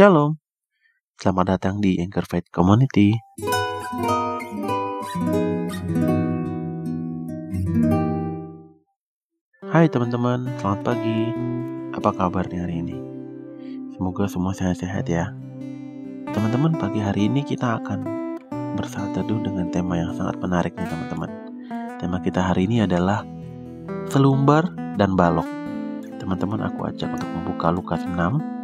Shalom. Selamat datang di Anchor Faith Community. Hai teman-teman, selamat pagi. Apa kabarnya hari ini? Semoga semua sehat-sehat ya. Teman-teman, pagi hari ini kita akan bersaat teduh dengan tema yang sangat menarik nih teman-teman. Tema kita hari ini adalah selumbar dan balok. Teman-teman, aku ajak untuk membuka Lukas 6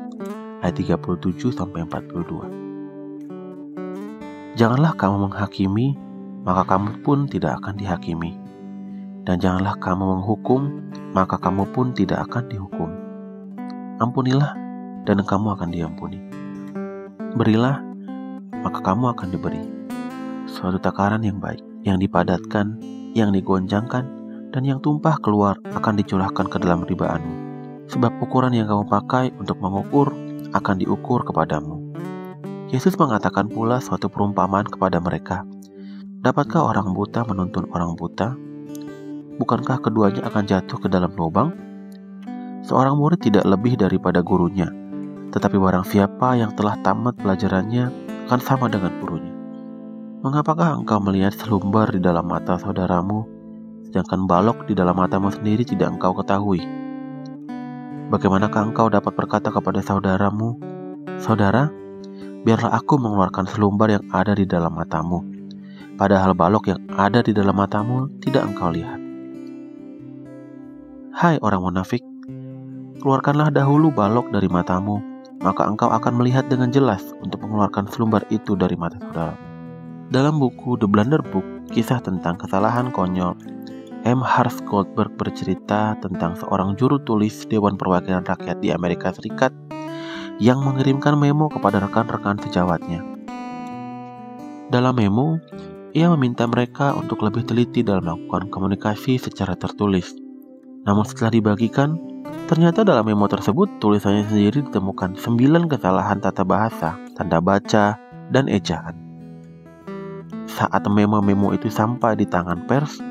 ayat 37 sampai 42. Janganlah kamu menghakimi, maka kamu pun tidak akan dihakimi. Dan janganlah kamu menghukum, maka kamu pun tidak akan dihukum. Ampunilah, dan kamu akan diampuni. Berilah, maka kamu akan diberi. Suatu takaran yang baik, yang dipadatkan, yang digonjangkan, dan yang tumpah keluar akan dicurahkan ke dalam ribaanmu. Sebab ukuran yang kamu pakai untuk mengukur akan diukur kepadamu. Yesus mengatakan pula suatu perumpamaan kepada mereka. Dapatkah orang buta menuntun orang buta? Bukankah keduanya akan jatuh ke dalam lubang? Seorang murid tidak lebih daripada gurunya, tetapi barang siapa yang telah tamat pelajarannya akan sama dengan gurunya. Mengapakah engkau melihat selumbar di dalam mata saudaramu, sedangkan balok di dalam matamu sendiri tidak engkau ketahui? Bagaimanakah engkau dapat berkata kepada saudaramu, Saudara, biarlah aku mengeluarkan selumbar yang ada di dalam matamu, padahal balok yang ada di dalam matamu tidak engkau lihat. Hai orang munafik, keluarkanlah dahulu balok dari matamu, maka engkau akan melihat dengan jelas untuk mengeluarkan selumbar itu dari mata saudara. Dalam buku The Blunder Book, kisah tentang kesalahan konyol M. Harsh Goldberg bercerita tentang seorang juru tulis Dewan Perwakilan Rakyat di Amerika Serikat yang mengirimkan memo kepada rekan-rekan sejawatnya. Dalam memo, ia meminta mereka untuk lebih teliti dalam melakukan komunikasi secara tertulis. Namun setelah dibagikan, ternyata dalam memo tersebut tulisannya sendiri ditemukan 9 kesalahan tata bahasa, tanda baca, dan ejaan. Saat memo-memo itu sampai di tangan pers,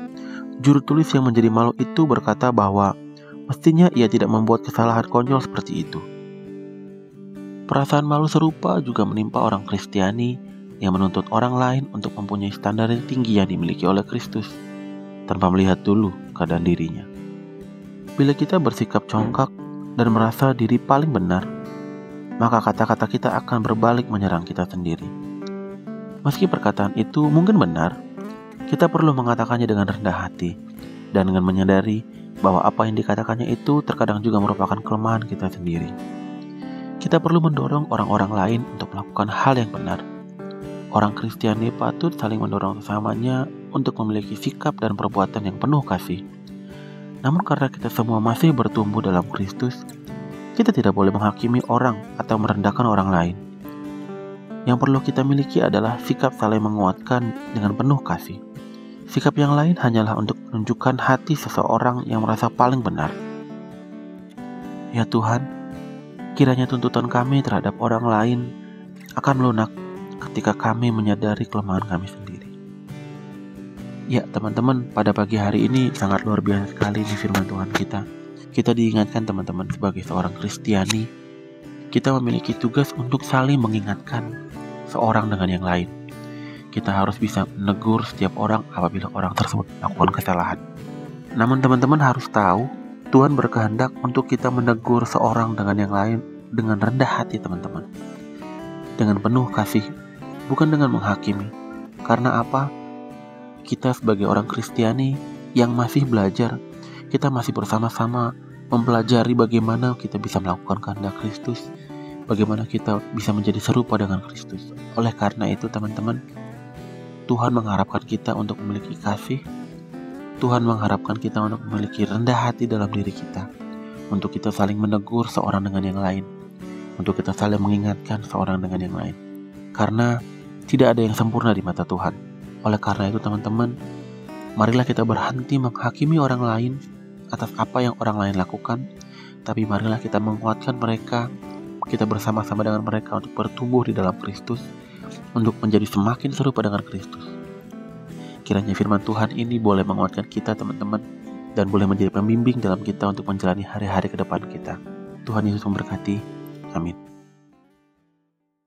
Juru tulis yang menjadi malu itu berkata bahwa mestinya ia tidak membuat kesalahan konyol seperti itu. Perasaan malu serupa juga menimpa orang Kristiani yang menuntut orang lain untuk mempunyai standar yang tinggi yang dimiliki oleh Kristus tanpa melihat dulu keadaan dirinya. Bila kita bersikap congkak dan merasa diri paling benar, maka kata-kata kita akan berbalik menyerang kita sendiri. Meski perkataan itu mungkin benar, kita perlu mengatakannya dengan rendah hati dan dengan menyadari bahwa apa yang dikatakannya itu terkadang juga merupakan kelemahan kita sendiri. Kita perlu mendorong orang-orang lain untuk melakukan hal yang benar. Orang Kristiani patut saling mendorong sesamanya untuk memiliki sikap dan perbuatan yang penuh kasih. Namun karena kita semua masih bertumbuh dalam Kristus, kita tidak boleh menghakimi orang atau merendahkan orang lain. Yang perlu kita miliki adalah sikap saling menguatkan dengan penuh kasih. Sikap yang lain hanyalah untuk menunjukkan hati seseorang yang merasa paling benar. Ya Tuhan, kiranya tuntutan kami terhadap orang lain akan melunak ketika kami menyadari kelemahan kami sendiri. Ya teman-teman, pada pagi hari ini sangat luar biasa sekali di firman Tuhan kita. Kita diingatkan teman-teman sebagai seorang Kristiani, kita memiliki tugas untuk saling mengingatkan seorang dengan yang lain kita harus bisa menegur setiap orang apabila orang tersebut melakukan kesalahan. Namun teman-teman harus tahu, Tuhan berkehendak untuk kita menegur seorang dengan yang lain dengan rendah hati teman-teman. Dengan penuh kasih, bukan dengan menghakimi. Karena apa? Kita sebagai orang Kristiani yang masih belajar, kita masih bersama-sama mempelajari bagaimana kita bisa melakukan kehendak Kristus, bagaimana kita bisa menjadi serupa dengan Kristus. Oleh karena itu, teman-teman, Tuhan mengharapkan kita untuk memiliki kasih. Tuhan mengharapkan kita untuk memiliki rendah hati dalam diri kita. Untuk kita saling menegur seorang dengan yang lain. Untuk kita saling mengingatkan seorang dengan yang lain. Karena tidak ada yang sempurna di mata Tuhan. Oleh karena itu teman-teman, marilah kita berhenti menghakimi orang lain atas apa yang orang lain lakukan. Tapi marilah kita menguatkan mereka, kita bersama-sama dengan mereka untuk bertumbuh di dalam Kristus untuk menjadi semakin serupa dengan Kristus. Kiranya firman Tuhan ini boleh menguatkan kita teman-teman dan boleh menjadi pembimbing dalam kita untuk menjalani hari-hari ke depan kita. Tuhan Yesus memberkati. Amin.